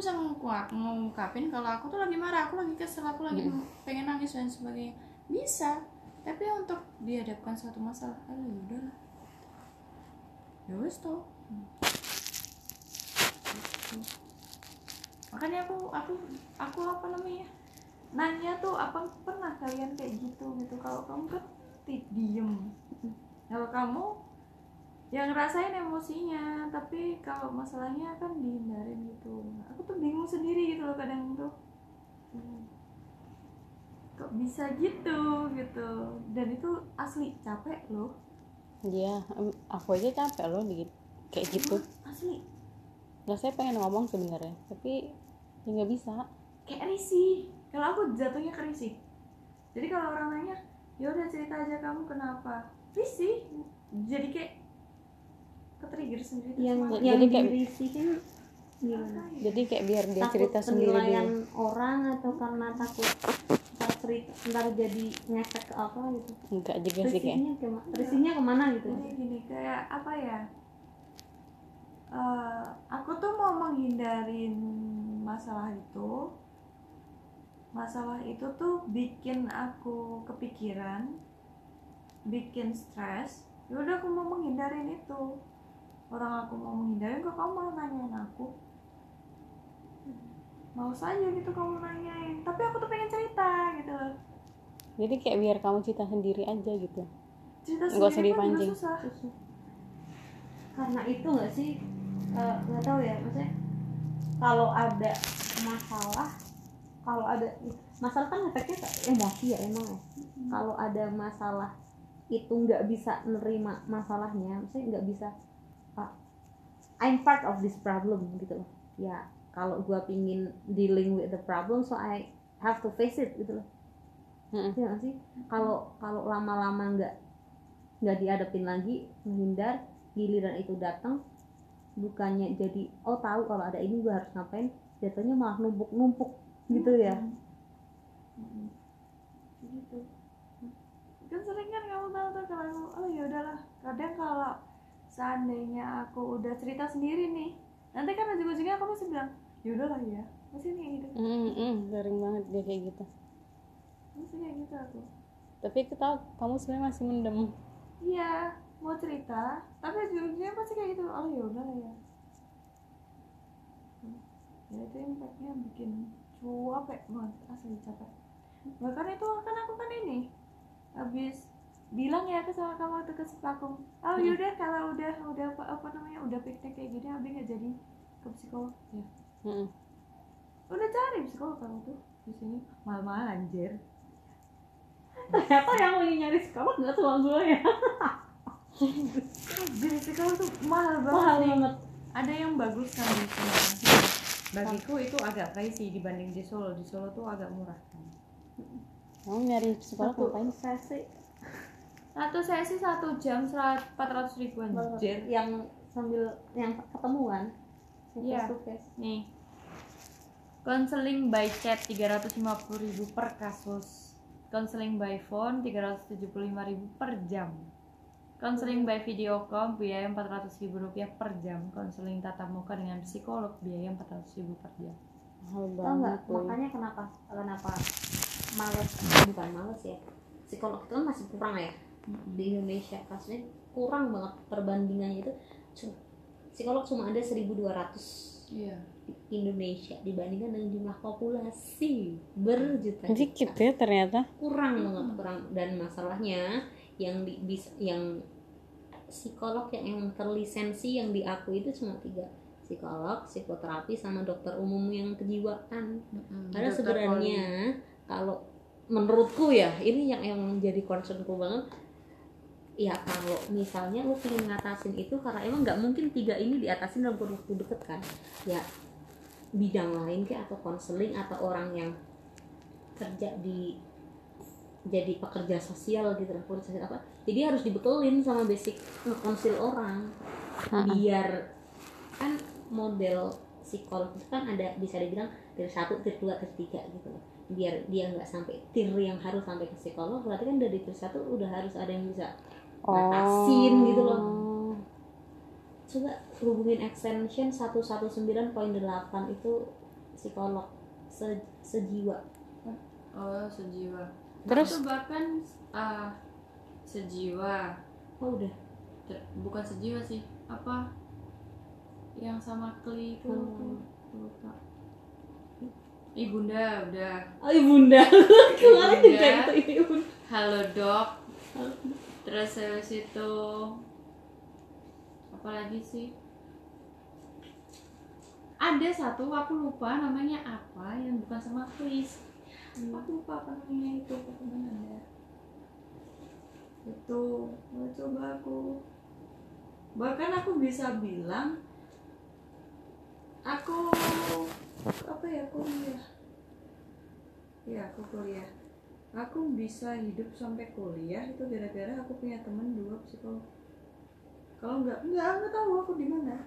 bisa ngungkap, ngungkapin kalau aku tuh lagi marah aku lagi kesel aku lagi pengen nangis dan sebagainya. Bisa tapi untuk dihadapkan suatu masalah ah ya udahlah. Ya wes toh. Gitu. makanya aku aku aku apa namanya nanya tuh apa pernah kalian kayak gitu? Gitu. Kalau kamu kan diem. Kalau kamu yang ngerasain emosinya tapi kalau masalahnya kan dihindarin gitu. Aku tuh bingung sendiri gitu loh kadang tuh. Hmm. kok bisa gitu gitu. Dan itu asli capek loh. Iya, aku aja capek loh di kayak gitu. asli? Nah, saya pengen ngomong sebenarnya, tapi ya nggak bisa. kayak risih. Kalau aku jatuhnya ke risih. Jadi kalau orang nanya ya udah cerita aja kamu kenapa? Risih. Jadi kayak ke trigger sendiri yang yang Jadi kayak- dirisihin gimana. Jadi kayak biar dia takut cerita sendiri penilaian dulu. orang atau karena takut ntar cerita ntar jadi ngefek ke apa gitu? Enggak juga sih kayak. ke mana risihnya ke mana gitu? Jadi gini kayak apa ya? Eh, aku tuh mau menghindarin masalah itu. Masalah itu tuh bikin aku kepikiran bikin stres. Ya udah aku mau menghindarin itu orang aku mau menghindarin kok kamu malah nanyain aku mau saja gitu kamu nanyain tapi aku tuh pengen cerita gitu loh Jadi kayak biar kamu cerita sendiri aja gitu. cerita Nggak usah sendiri kan juga dipancing. susah Susah. karena itu nggak sih eh, nggak tahu ya maksudnya kalau ada masalah kalau ada masalah kan efeknya emosi ya emang ya kalau ada masalah itu nggak bisa nerima masalahnya maksudnya nggak bisa I'm part of this problem gitu loh. Ya kalau gua pingin dealing with the problem so I have to face it gitu loh. Iya nggak sih? Kalau kalau lama-lama nggak nggak dihadapin lagi menghindar giliran itu datang bukannya jadi oh tahu kalau ada ini gue harus ngapain jatuhnya malah numpuk-numpuk gitu ya. Mm-mm. gitu. Kan sering kan kamu tahu tuh kalau oh ya udahlah. Kadang kalau seandainya aku udah cerita sendiri nih nanti kan ujung-ujungnya aku pasti bilang ya udahlah ya pasti kayak gitu. Mm-mm, sering banget dia kayak gitu. pasti kayak gitu aku. Tapi aku tahu kamu sebenarnya masih mendem. iya mau cerita tapi ujung-ujungnya pasti kayak gitu. Oh ya udahlah ya. Ya itu impactnya bikin capek banget asli capek. Bahkan itu kan aku kan ini habis bilang ya ke sama kamu waktu ke Sepakung oh Hmm. yaudah kalau udah udah apa, apa namanya udah piknik kayak gini abi nggak jadi ke psikolog. Ya. Mm-mm. udah cari psikolog kamu tuh. Di sini. Malah anjir. Ternyata yang lagi nyari psikolog? Nggak cuma gue ya. Jadi psikolog tuh mahal banget mahal banget. Ada yang bagus kan di sini. Bagiku itu agak pricey dibanding di Solo. Di Solo tuh agak murah kan. Kamu nyari psikolog ngapain? sesi satu sesi satu jam empat ratus ribu anjir. Yang sambil yang ketemuan. Iya. face nih. Konseling by chat 350.000 per kasus. Konseling by phone 375.000 per jam. Konseling by video call biaya 400.000 rupiah per jam. Konseling tatap muka dengan psikolog biaya 400.000 per jam. Mahal banget tuh. makanya kenapa kenapa males? Bukan males ya. Psikolog itu kan masih kurang ya di Indonesia. Kasusnya kurang banget perbandingannya itu. Psikolog cuma ada 1200 iya. di Indonesia dibandingkan dengan jumlah populasi berjuta Dikit ya ternyata. kurang banget kurang. Dan masalahnya yang di bis- yang psikolog yang yang terlisensi yang diakui itu cuma tiga. Psikolog psikoterapi sama dokter umum yang kejiwaan. Karena Dokter sebenarnya kalau menurutku ya ini yang yang menjadi concernku banget ya kalau misalnya lu pengen ngatasin itu karena emang nggak mungkin tiga ini diatasin dalam kurun waktu deket kan. Ya bidang lain kayak atau konseling atau orang yang kerja di jadi pekerja sosial gitu sosial apa jadi harus dibekelin sama basic konsil orang. Biar kan model psikolog itu kan ada bisa dibilang tier satu, tier dua, tier tiga gitu loh. Biar dia nggak sampai tier yang harus sampai ke psikolog berarti kan dari tier satu udah harus ada yang bisa ngatasin gitu loh. Coba hubungin extension 119.8 itu psikolog se- sejiwa. Oh sejiwa. Terus? Tuh bahkan ah, sejiwa. Oh udah. Ter- bukan sejiwa sih apa? Yang sama Kli itu tuh lupa. Ih bunda udah. Oh bunda. Kemarin Bunda. juga itu ini bunda. Halo dok terus habis itu apa lagi sih? Ada satu aku lupa namanya apa yang bukan sama Chris. Aku lupa apa namanya itu pokoknya ada. Itu mau coba aku. Bahkan aku bisa bilang aku apa ya kuliah? Ya aku kuliah aku bisa hidup sampai kuliah itu gara-gara aku punya temen dua psikolog. Kalau nggak nggak nggak tahu aku di mana.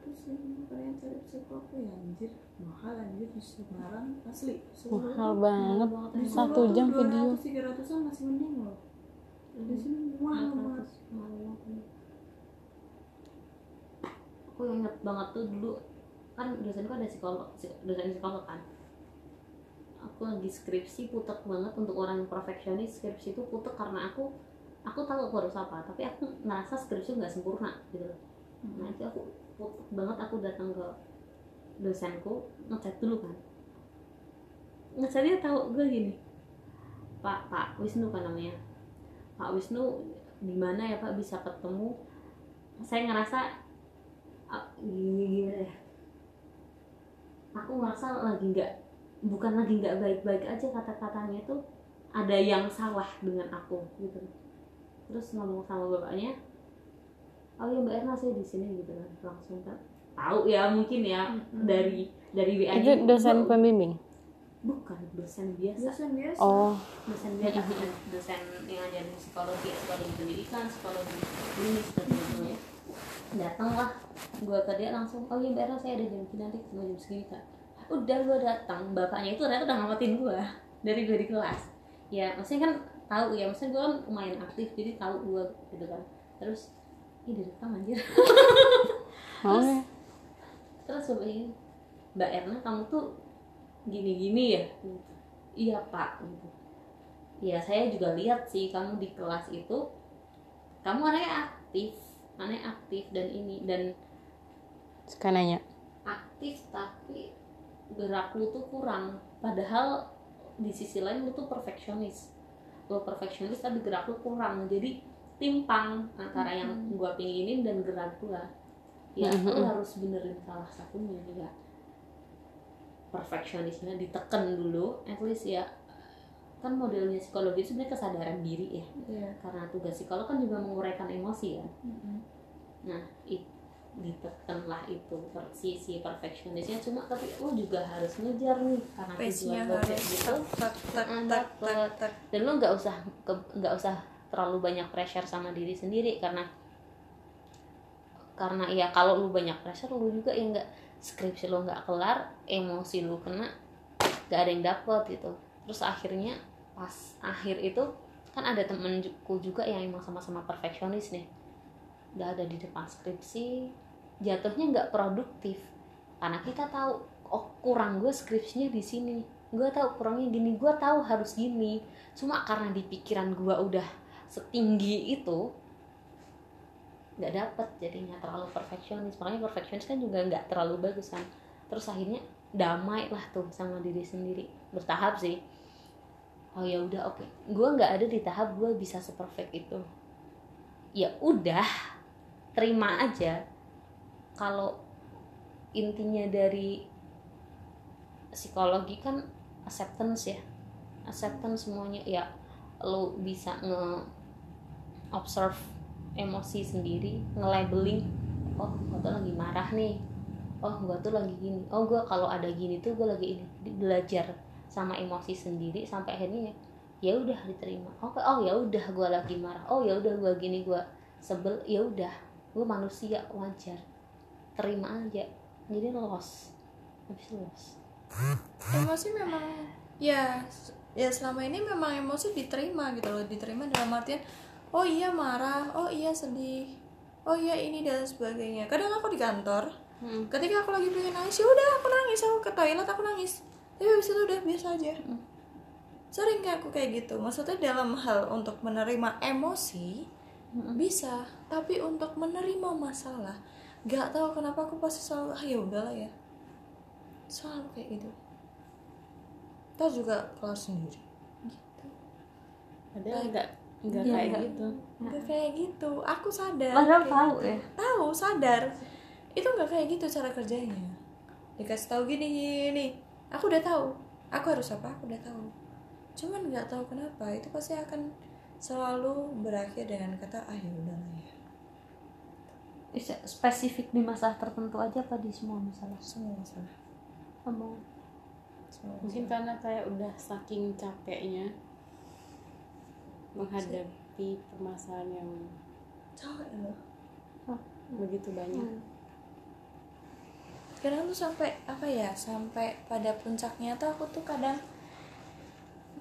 Terus ini kalian cari psikolog tuh ya anjir mahal anjir di Semarang asli. Mahal banget. satu jam video. 200 300an masih mending loh. Di sini mahal banget. aku inget banget tuh dulu kan dosenku ada psikolog psik- dosen psikolog kan. Aku lagi skripsi putek banget untuk orang yang perfeksionis skripsi itu putek karena aku aku tahu aku harus apa tapi aku ngerasa skripsi nggak sempurna gitu loh. Nah itu aku putek banget aku datang ke dosenku ngechat dulu kan. Ngechatnya tahu gue gini pak pak Wisnu kan namanya. Pak Wisnu di mana ya pak? Bisa ketemu? Saya ngerasa ah, gini gimana ya aku ngerasa lagi nggak bukan lagi nggak baik-baik aja kata-katanya tuh ada yang salah dengan aku gitu. Terus ngomong sama bapaknya oh ya mbak Erna saya di sini gitu kan langsung kan. Tahu ya mungkin ya Mm-mm. dari dari WA itu dosen pembimbing? Bukan dosen biasa. Dosen biasa. Oh. Dosen biasa. Dosen yang ngajarin psikologi psikologi pendidikan psikologi klinis dan sebagainya datanglah. Gue ke dia langsung oh iya mbak saya ada jam segini nanti ketemu jam segini kak. Udah gue datang bapaknya itu ternyata udah ngamatin gue dari gue di kelas. Ya maksudnya kan tahu ya maksudnya gue kan lumayan aktif jadi tahu gue gitu kan. Terus ini direkam anjir. Oke. Terus bapaknya mbak Erna kamu tuh gini-gini ya? Iya pak. Gitu ya saya juga lihat sih kamu di kelas itu kamu anaknya aktif anaknya aktif dan ini dan suka nanya. aktif tapi gerak lu tuh kurang. Padahal di sisi lain lu tuh perfeksionis. Lu perfeksionis tapi gerak lu kurang. Jadi timpang antara yang gua pinginin dan gerak gua. Ya lu Mhm. harus benerin salah satunya ya. Perfeksionisnya ditekan dulu at least ya kan modelnya psikologi itu sebenarnya kesadaran diri ya Iya. karena tugas psikolog kan juga menguraikan emosi ya Mm-mm. nah it, ditekan lah itu per, si, si perfeksionisnya cuma tapi lo juga harus ngejar nih karena tujuan lo kayak gitu tak tak tak tak tak dapet. tak dan lo nggak usah nggak usah terlalu banyak pressure sama diri sendiri karena karena ya kalau lu banyak pressure lu juga yang nggak skripsi lo nggak kelar emosi lu kena nggak ada yang dapet gitu terus akhirnya pas akhir itu kan ada temenku juga yang emang sama-sama perfeksionis nih. Nggak ada di depan skripsi jatuhnya nggak produktif. Karena kita tahu oh kurang gue skripsinya di sini. Gue tahu kurangnya gini gue tahu harus gini. Cuma karena di pikiran gue udah setinggi itu nggak dapet jadinya terlalu perfeksionis. Makanya perfeksionis kan juga nggak terlalu bagus kan. Terus akhirnya damai lah tuh sama diri sendiri. Bertahap sih oh ya udah oke. Gue nggak ada di tahap gue bisa seperfect itu. Ya udah terima aja. Kalau intinya dari psikologi kan acceptance ya. Acceptance semuanya ya lo bisa nge observe emosi sendiri nge-labeling oh gue tuh lagi marah nih. Oh gue tuh lagi gini. Oh gue kalau ada gini tuh gue lagi ini. Belajar sama emosi sendiri sampai akhirnya ya udah diterima. Oke oh ya udah gue lagi marah. Oh ya udah gue gini gue sebel. Ya udah gue manusia wajar. Terima aja. Jadi loss. Habis loss. Emosi memang ya ya selama ini memang emosi diterima gitu loh. Diterima dalam artian oh iya marah oh iya sedih oh ya ini dan sebagainya. Kadang aku di kantor Hmm. ketika aku lagi pengen nangis ya udah aku nangis aku ke toilet aku nangis tapi habis itu udah biasa aja. Sering kayak aku kayak gitu. Maksudnya dalam hal untuk menerima emosi bisa. Tapi untuk menerima masalah nggak tahu kenapa aku pasti selalu ah ya udahlah ya. Selalu kayak gitu. Tahu juga keluar sendiri. Gitu. Padahal enggak enggak Iya, kayak gitu. nggak kayak gitu. Aku sadar Padahal kayak tahu gitu. ya. tahu sadar. Itu nggak kayak gitu cara kerjanya. Dikasih tahu gini gini aku udah tahu. Aku harus apa? Aku udah tahu. Cuman nggak tahu kenapa itu pasti akan selalu berakhir dengan kata ah ya udahlah ya. Is- spesifik di masalah tertentu aja apa di semua masalah? Semua masalah. Ngomong. semua mungkin masalah. karena kayak udah saking capeknya menghadapi permasalahan yang capek loh. Begitu banyak. Hmm. Kadang tuh sampai apa ya sampai pada puncaknya tuh aku tuh kadang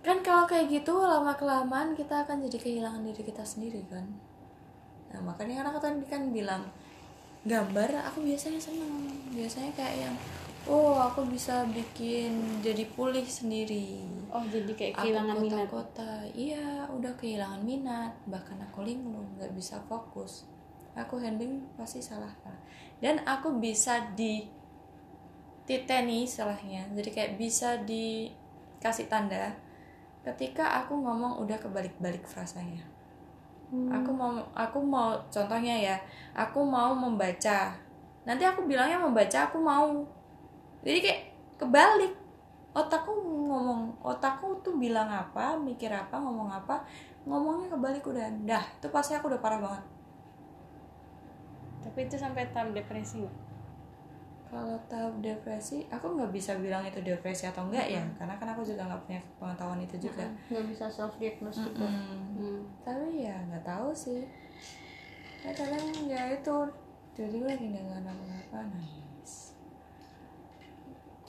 kan kalau kayak gitu lama kelamaan kita akan jadi kehilangan diri kita sendiri kan. Nah makanya kan aku tadi kan bilang gambar aku biasanya seneng. Biasanya kayak yang oh aku bisa bikin jadi pulih sendiri. Oh jadi kayak aku kehilangan minat. kota-kota. Iya udah kehilangan minat. Bahkan aku linglung nggak bisa fokus. Aku handling pasti salah. Dan aku bisa di titeni salahnya. Jadi kayak bisa dikasih tanda ketika aku ngomong udah kebalik-balik frasanya aku mau aku mau contohnya ya aku mau membaca. Nanti aku bilangnya membaca aku mau. Jadi kayak kebalik. Otakku ngomong otakku tuh bilang apa mikir apa ngomong apa ngomongnya kebalik udah. Dah itu pasti aku udah parah banget. Tapi itu sampai tahap depresi nggak kalau tahap depresi aku nggak bisa bilang itu depresi atau enggak ya karena kan aku juga nggak punya pengetahuan itu juga. Nggak bisa self diagnose juga. Mm-mm. hmm. tapi ya nggak tahu sih. Ya kadang ya itu tiba-tiba lagi nggak ngapa-ngapa nangis.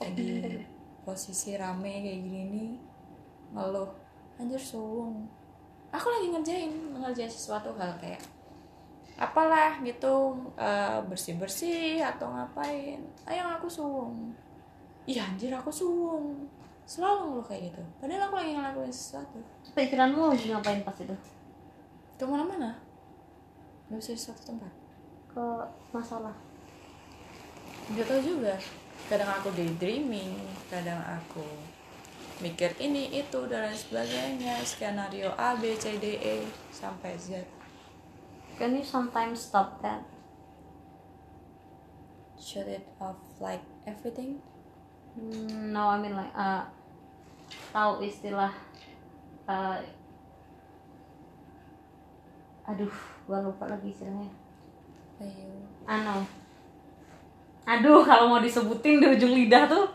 Lagi posisi rame kayak gini nih ngeluh. Anjir suwung aku lagi ngerjain ngerjain sesuatu hal kayak apalah gitu bersih bersih atau ngapain. Ayo aku suwung iya anjir aku suwung selalu ngeluh kayak gitu. Padahal aku lagi ngelakuin sesuatu. Pikiranmu lagi ngapain pas itu? Ke mana-mana nggak bisa di satu tempat. Ke masalah. Nggak tahu juga. Kadang aku daydreaming kadang aku mikir ini itu dan lain sebagainya. Skenario A B C D E sampai Z can you sometimes stop that? Shut it off like everything? Hmm, no I mean like uh, tahu istilah uh, aduh gua lupa lagi istilahnya. Ayo. Ano aduh kalau mau disebutin di ujung lidah tuh.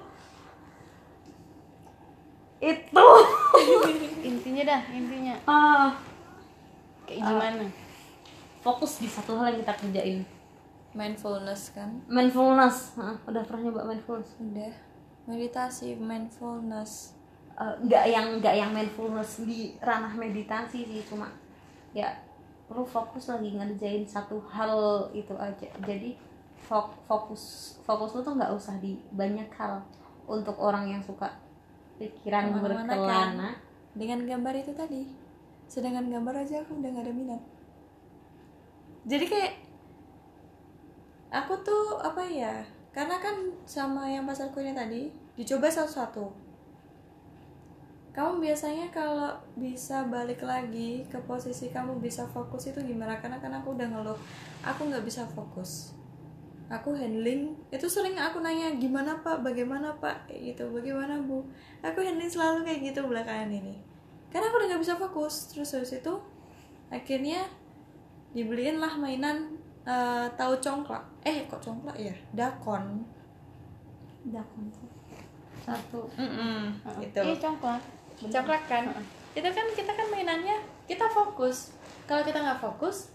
Itu. Intinya dah intinya. Ah. Kayak gimana fokus di satu hal yang kita kerjain. Mindfulness kan? Mindfulness. Hah, udah pernah nyoba mindfulness? Udah. Meditasi mindfulness. Eh, nggak yang nggak yang mindfulness di ranah meditasi sih cuma ya lu fokus lagi ngerjain satu hal itu aja. Jadi fok- fokus fokus lu tuh nggak usah di banyak hal untuk orang yang suka pikiran Ke mana-mana berkelana. Dengan gambar itu tadi. Sedangkan gambar aja aku udah gak ada minat jadi kayak aku tuh apa ya karena kan sama yang pasarku ini tadi dicoba satu-satu. Kamu biasanya kalau bisa balik lagi ke posisi kamu bisa fokus itu gimana? Karena kan aku udah ngeluh aku nggak bisa fokus. Aku handling itu sering aku nanya gimana pak? Bagaimana pak? Kayak gitu bagaimana bu? Aku handling selalu kayak gitu belakangan ini. Karena aku udah nggak bisa fokus terus habis itu akhirnya dibeliin lah mainan eh, tahu congklak. Eh kok congklak ya? Dakon. Udah kontak satu gitu. Iya congklak. Congklak kan? Itu kan kita kan mainannya kita fokus. Kalau kita nggak fokus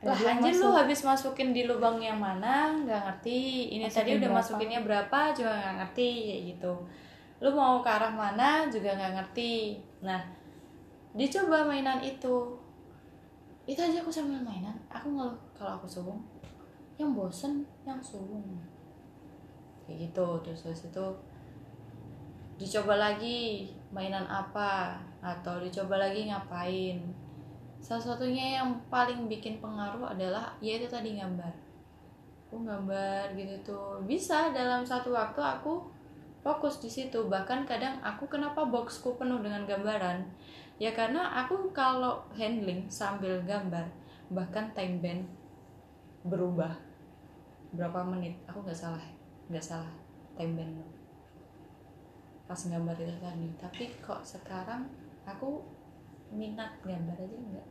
lah anjir lu habis masukin di lubang yang mana nggak ngerti. Ini Masukin tadi udah berapa? masukinnya berapa juga nggak ngerti kayak gitu. Lu mau ke arah mana juga nggak ngerti. Nah dicoba mainan itu itu aja aku sambil mainan. Aku ngeluh kalau aku sulung yang bosen yang sulung kayak gitu. Terus terus itu dicoba lagi mainan apa atau dicoba lagi ngapain. Salah satunya yang paling bikin pengaruh adalah yaitu tadi gambar. Aku gambar gitu tuh. Bisa dalam satu waktu aku fokus di situ. Bahkan kadang aku kenapa boxku penuh dengan gambaran ya karena aku kalau handling sambil gambar bahkan time band berubah berapa menit aku nggak salah nggak salah time band pas gambar itu tadi. Tapi kok sekarang aku minat gambar aja enggak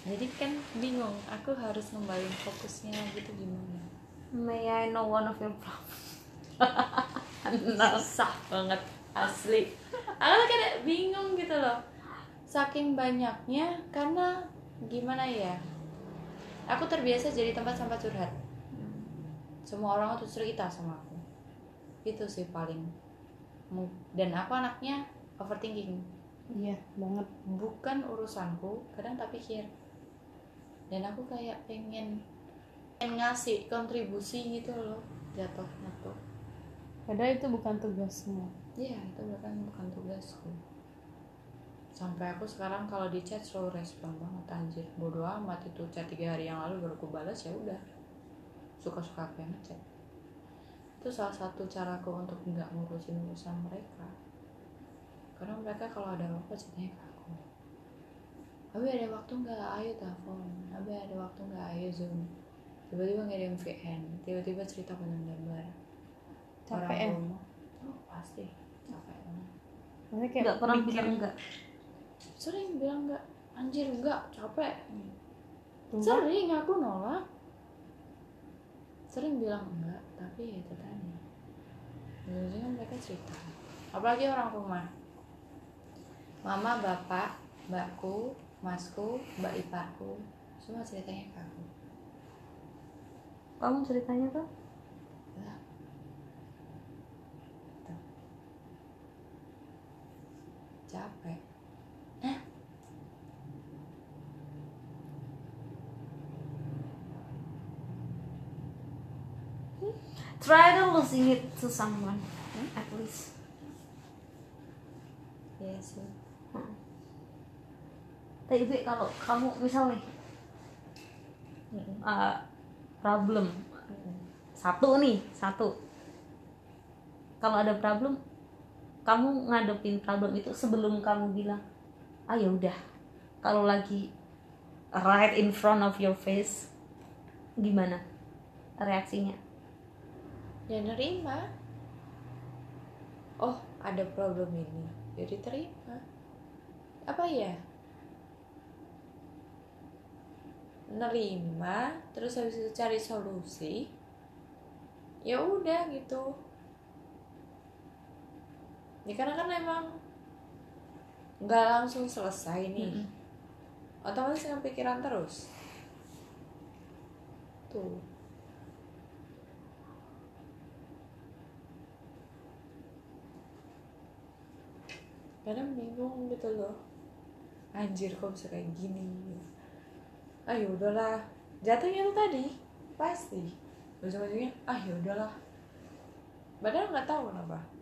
jadi kan bingung aku harus ngembalin fokusnya gitu gimana? May I know one of your problems? susah banget asli aku tuh kayak bingung gitu loh. Saking banyaknya karena gimana ya? Aku terbiasa jadi tempat sampah curhat. Semua orang tuh cerita sama aku. Itu sih paling dan aku anaknya overthinking. Iya banget. Bukan urusanku kadang tak pikir. Dan aku kayak pengen pengen ngasih kontribusi gitu loh jatuhnya tuh padahal itu bukan tugasmu Iya, itu bahkan bukan tugasku. Sampai aku sekarang kalau di chat selalu respon banget anjir. Bodoh amat itu chat tiga hari yang lalu baru aku balas ya udah. Suka-suka apa yang ngechat. Itu salah satu caraku untuk nggak ngurusin urusan mereka. Karena mereka kalau ada apa chatnya ke aku. Abi ada waktu nggak? Ayo telepon. Abi ada waktu nggak? Ayo zoom. Tiba-tiba ngirim VN. Tiba-tiba cerita panjang lebar. Capek Orang rumah. Oh, pasti capek banget. Maksudnya kayak Nggak pernah mikir bilang enggak. sering bilang enggak anjir enggak capek. Tuh, sering aku nolak. Sering bilang enggak tapi ya itu tadi. Biasanya kan mereka cerita. Apalagi orang rumah. Mama bapak mbakku masku mbak iparku semua ceritanya ke aku. Kamu ceritanya tuh? Lah. Tuh. Capek. Try to losing it to someone, at least. ya sih. Tapi Bi, kalau kamu misal nih Mm-mm. uh, problem. Satu nih satu. Kalau ada problem kamu ngadepin problem itu sebelum kamu bilang ah ya udah kalau lagi right in front of your face gimana reaksinya? Ya nerima. Oh ada problem ini jadi terima. Apa ya? Nerima terus habis itu cari solusi. Ya udah gitu ya karena kan emang nggak langsung selesai nih. Mm-mm. otomatis dengan pikiran terus. Tuh. Kadang bingung gitu loh. Anjir kok bisa kayak gini? Ayo udahlah. Jatuhnya tuh tadi pasti. Ujung-ujungnya ah ya udahlah. Padahal nggak tahu kenapa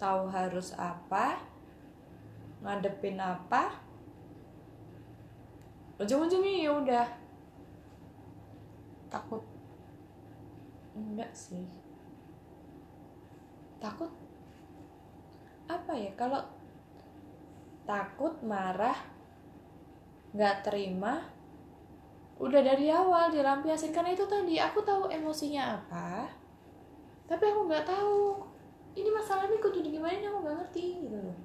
tahu harus apa ngadepin apa. Ujung-ujungnya ya udah. Takut. Enggak sih. Takut? Apa ya? Kalau takut marah nggak terima udah dari awal dilampiasin karena itu tadi aku tahu emosinya apa tapi aku nggak tahu ini masalahnya kudu gimana aku nggak ngerti gitu loh.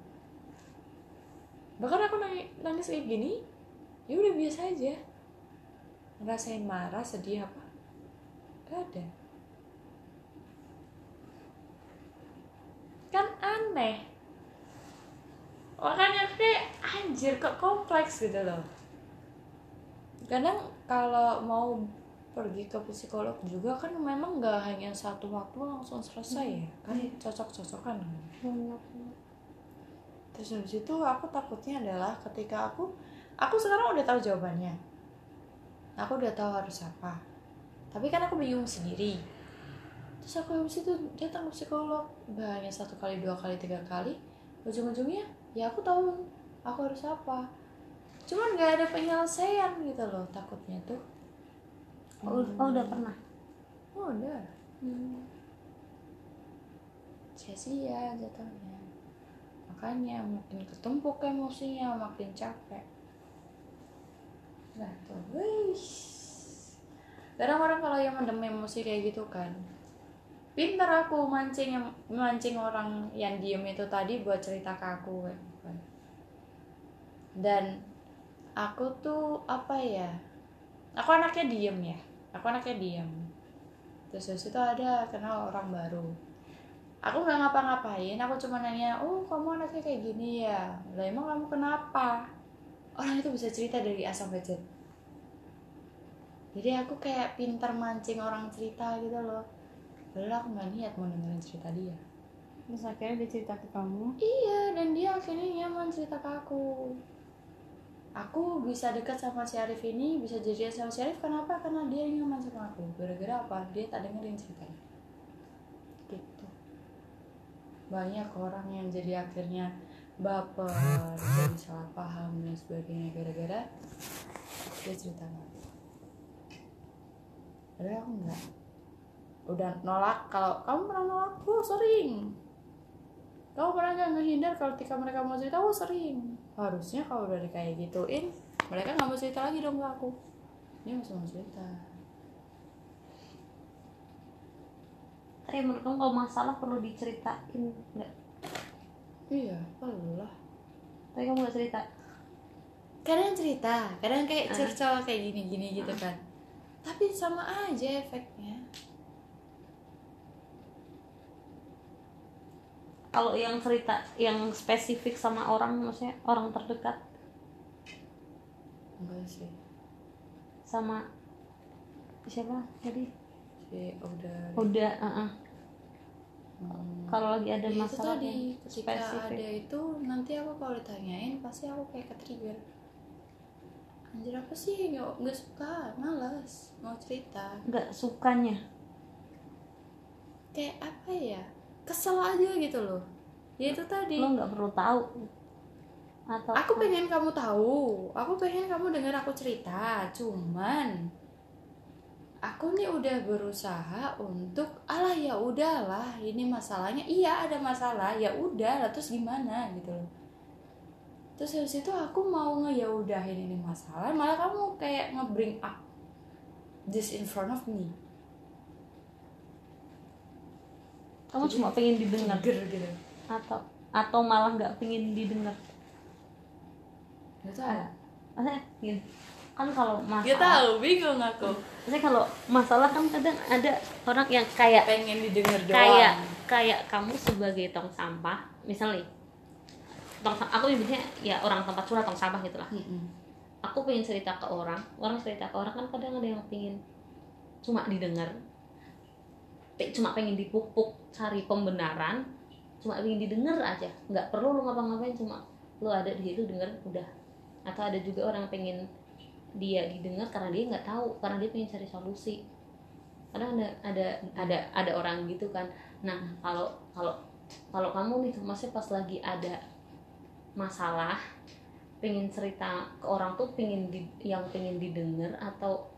Bahkan aku nangis, nangis kayak gini ya udah biasa aja. Ngerasain marah sedih apa? Gak ada. Kan aneh. Makanya kayak anjir kok kompleks gitu loh. Kadang kalau mau pergi ke psikolog juga kan memang nggak hanya satu waktu langsung selesai ya kan cocok-cocokan kan. Terus habis itu aku takutnya adalah ketika aku aku sekarang udah tahu jawabannya. Aku udah tahu harus apa. Tapi kan aku bingung sendiri. Terus aku habis itu datang ke psikolog banyak satu kali dua kali tiga kali ujung-ujungnya ya aku tahu aku harus apa. Cuman nggak ada penyelesaian gitu loh takutnya tuh oh, oh udah pernah? Oh udah. Sia-sia jatuhnya. Makanya makin ketumpuk emosinya makin capek. Nah tuh wis kadang orang kalau yang mendem emosi kayak gitu kan pinter aku mancing yang mancing orang yang diem itu tadi buat cerita ke aku kan. dan aku tuh apa ya aku anaknya diem ya aku anaknya diem. Terus habis itu ada kenal orang baru. Aku nggak ngapa-ngapain aku cuma nanya oh kamu anaknya kayak gini ya? Lah emang kamu kenapa? Orang itu bisa cerita dari A sampai Z. Jadi aku kayak pinter mancing orang cerita gitu loh. Padahal aku nggak niat mau dengerin cerita dia. Terus akhirnya dia cerita ke kamu? Iya dan dia akhirnya nyaman cerita ke aku aku bisa dekat sama si Arif ini bisa jadian sama si Arif. Kenapa? Karena dia nyaman sama aku. Gara-gara apa? Dia tak dengerin ceritanya. Gitu. Banyak orang yang jadi akhirnya baper jadi salah paham dan sebagainya. Gara-gara dia cerita aku. Padahal aku enggak udah nolak. Kalau kamu pernah nolak oh sering kamu pernah nggak ngehindar kalau ketika mereka mau cerita? Oh sering. Harusnya kalau udah kayak gituin mereka nggak mau cerita lagi dong ke aku. Dia masih mau cerita. Tapi menurut kamu kalau masalah perlu diceritain nggak? Iya Allah tapi kamu nggak cerita? Kadang cerita kadang kayak cercol kayak gini-gini gitu kan. Tapi sama aja efeknya kalau yang cerita yang spesifik sama orang maksudnya orang terdekat? Enggak sih. Sama siapa jadi si udah udah uh-uh. Hmm. kalau lagi ada Ya, itu masalah tadi yang ketika spesifik. ada itu nanti aku kalau ditanyain pasti aku kayak ke trigger anjir apa sih? Nggak nggak suka malas mau cerita. Nggak sukanya? Kayak apa ya kesel aja gitu loh. Ya itu tadi. Lo nggak perlu tahu. Atau aku pengen kamu tahu. Aku pengen kamu dengar aku cerita. Cuman aku nih udah berusaha untuk alah ya udahlah ini masalahnya. Iya ada masalah. Ya udah lah terus gimana gitu loh. Terus habis itu aku mau ngeyaudahin ini masalah. Malah kamu kayak nge-bring up this in front of me kamu cuma pengen didengar. Gitu. Atau atau malah nggak pengen didengar. Gak tahu. Maksudnya gini. Kan kalau Gak masalah tahu bingung aku. Maksudnya kalau masalah kan kadang ada orang yang kayak pengen didengar doang. kayak kayak kamu sebagai tong sampah misalnya. Tong aku nyebutnya ya orang tempat curhat tong sampah gitu lah. Mm-mm. aku pengen cerita ke orang orang cerita ke orang kan kadang ada yang pengen cuma didengar cuma pengen dipupuk cari pembenaran cuma pengen didengar aja. Nggak perlu lu ngapa-ngapain cuma lu ada di situ denger udah. Atau ada juga orang pengen dia didengar karena dia nggak tahu karena dia pengen cari solusi. Kadang ada ada ada ada orang gitu kan. Nah kalau kalau kalau kamu nih maksudnya pas lagi ada masalah pengen cerita ke orang tuh pengen di, yang pengen didengar atau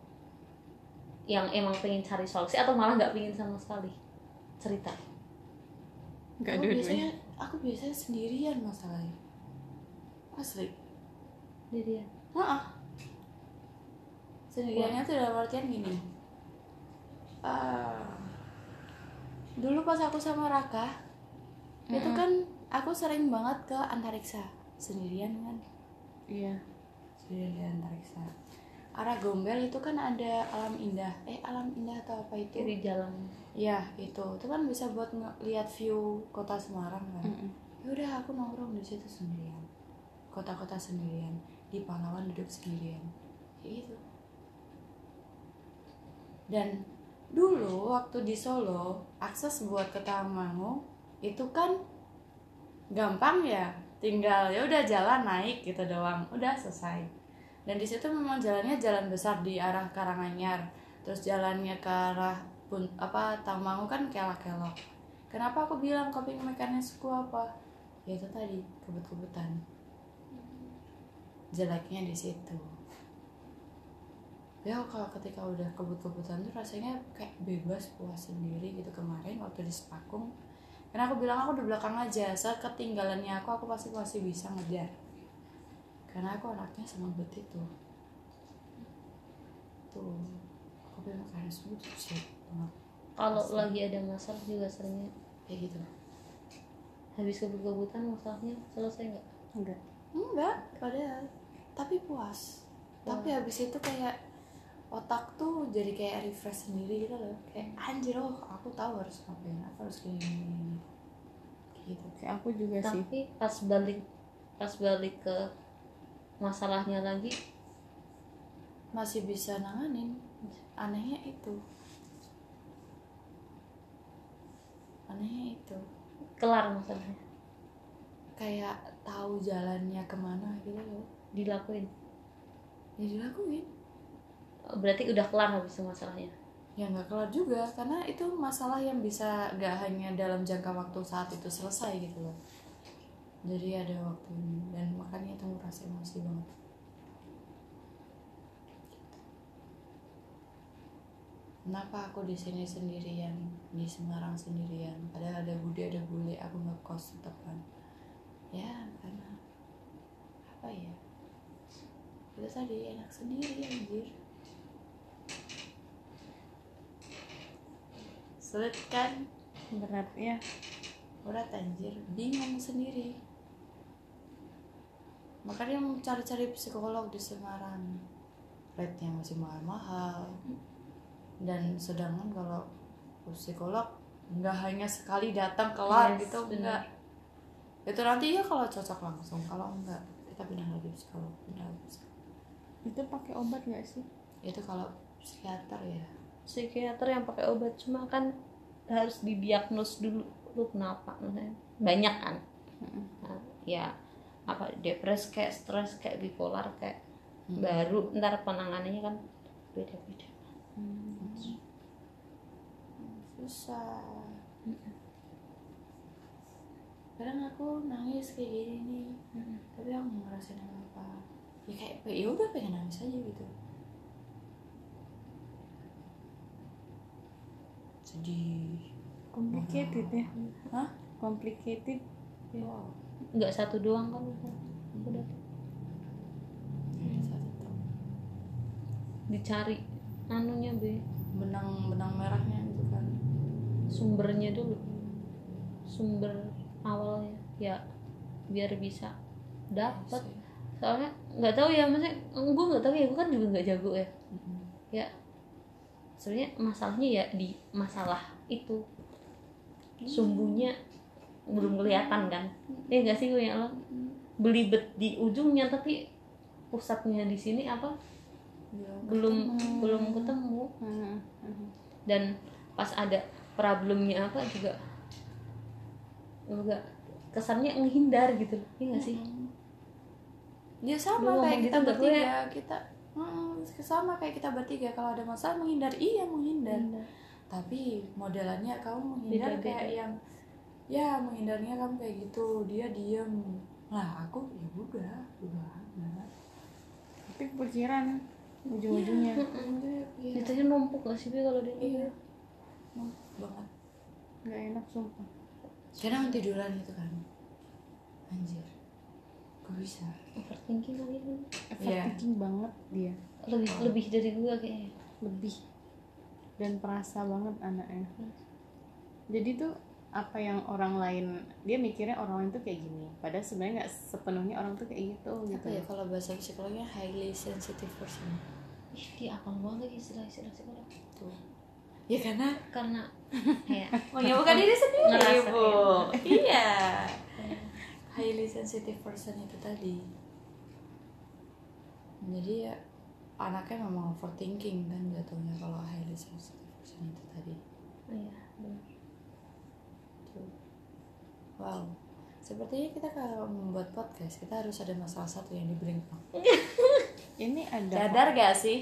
yang emang pengen cari solusi atau malah nggak pengen sama sekali cerita? Nggak aku biasanya aku biasanya sendirian masalahnya. Asli. Dia Heeh. Sendiriannya tuh dalam artian gini. Ah, dulu pas aku sama Raka, itu kan aku sering banget ke antariksa. Sendirian kan, iya. Sendirian di antariksa. Arah Gombel itu kan ada alam indah, eh alam indah atau apa itu? di jalan. Ya itu, itu kan bisa buat ngeliat view kota Semarang kan. Mm-mm. Ya udah aku nongkrong di situ sendirian, kota-kota sendirian, di Pahlawan duduk sendirian, kayak gitu. Dan dulu waktu di Solo akses buat ke Tawangmangu itu kan gampang ya. Tinggal ya udah jalan naik gitu doang. Udah selesai dan di situ memang jalannya jalan besar di arah Karanganyar. Terus jalannya ke arah pun apa Tangmangu kan kelak-kelok. Kenapa aku bilang coping mekanisku apa? Ya itu tadi kebut-kebutan. Jeleknya di situ. Ya kalau ketika udah kebut-kebutan tuh rasanya kayak bebas puas sendiri gitu kemarin waktu di Sepakung. Karena aku bilang aku di belakang aja saat ketinggalannya aku aku pasti masih bisa ngejar karena aku anaknya sama bet itu. Tuh aku bilang kayak semua tuh banget. Kalau lagi ada masalah juga seringnya. Kayak gitu. Habis kebut-kebutan masalahnya selesai nggak? Enggak. Enggak padahal. Tapi puas. Tapi habis itu kayak otak tuh jadi kayak refresh sendiri gitu loh. Kayak anjir oh aku tahu harus ngapain aku harus gini gini, gini. Kayak gitu. Kayak aku juga sih. Tapi pas balik pas balik ke masalahnya lagi? Masih bisa nanganin. Anehnya itu. Anehnya itu. Kelar masalahnya. Kayak tahu jalannya ke mana gitu loh. Dilakuin? Ya dilakuin. Berarti udah kelar habis itu masalahnya? Ya nggak kelar juga karena itu masalah yang bisa nggak hanya dalam jangka waktu saat itu selesai gitu loh jadi ada waktu dan makanya itu merasa emosi banget. Kenapa aku di sini sendirian di Semarang sendirian? Padahal ada Budi ada Bule aku nggak kos kan. Ya karena apa ya? Itu tadi enak sendiri anjir. Sulit kan? Berat ya berat anjir. Bingung sendiri makanya cari-cari psikolog di Semarang rate-nya masih mahal-mahal. Dan sedangkan kalau psikolog nggak hanya sekali datang kelar Yes, gitu benar. enggak itu nanti ya kalau cocok langsung kalau enggak kita pindah lagi psikolog pindah lagi psikolog. itu pakai obat nggak sih? Itu kalau psikiater ya. Psikiater yang pakai obat cuma kan harus didiagnos dulu lu kenapa banyak kan? Nah, ya apa depres kayak stres kayak bipolar kayak Hmm. baru ntar penanganannya kan beda-beda. Susah. Kadang aku nangis kayak gini nih tapi aku nggak ngerasain apa ya kayak ya udah pengen nangis aja gitu. Sedih. Complicated ya. Hah? Complicated. Wow nggak satu doang kan? Ada satu. Tuh dicari anunya be. Benang benang merahnya gitu kan. Sumbernya dulu. Sumber awalnya. Ya biar bisa dapat Iya soalnya nggak tahu ya maksudnya gue nggak tahu ya gue kan juga nggak jago ya. Mhm. ya sebenarnya masalahnya ya di masalah itu. Sumbunya belum kelihatan kan. Ya nggak sih gue yang lo belibet di ujungnya tapi pusatnya di sini apa? Belum belum ketemu. belum ketemu. Hmm, hmm. dan pas ada problemnya apa juga enggak kesannya menghindar gitu. Ya nggak sih? Ya sama ngomong kayak gitu kita nggak bertiga. Kita Mm, sama kayak kita bertiga. Kalau ada masalah menghindar iya menghindar. Tapi modelannya kamu menghindar Beda-beda. kayak yang ya menghindarnya kamu kayak gitu. Dia diem. Lah aku ya udah udah tapi pikiran ujung-ujungnya. Iya, itu numpuk gak sih kalau dia iya. Numpuk? Banget. Nggak enak sumpah. Kadang tiduran gitu kan. Anjir. Kok bisa? Overthinking kali ini Iya. overthinking banget dia. Lebih lebih dari gue kayaknya. Lebih. Dan perasa banget anaknya. Jadi tuh apa yang orang lain dia mikirnya orang lain tuh kayak gini. Padahal sebenarnya nggak sepenuhnya orang tuh kayak gitu gitu. apa ya kalau bahasa psikolognya highly sensitive person. Ih dia apal banget istilah-istilah psikolog? Tuh. Ya karena karena kayak menyebukan diri sendiri Ngerasain. bu iya. Highly sensitive person itu tadi. Jadi ya anaknya memang overthinking kan jatuhnya kalau highly sensitive person itu tadi. Iya benar. Wow. Sepertinya kita kalau membuat podcast kita harus ada masalah satu yang di bring up ini ada sadar gak sih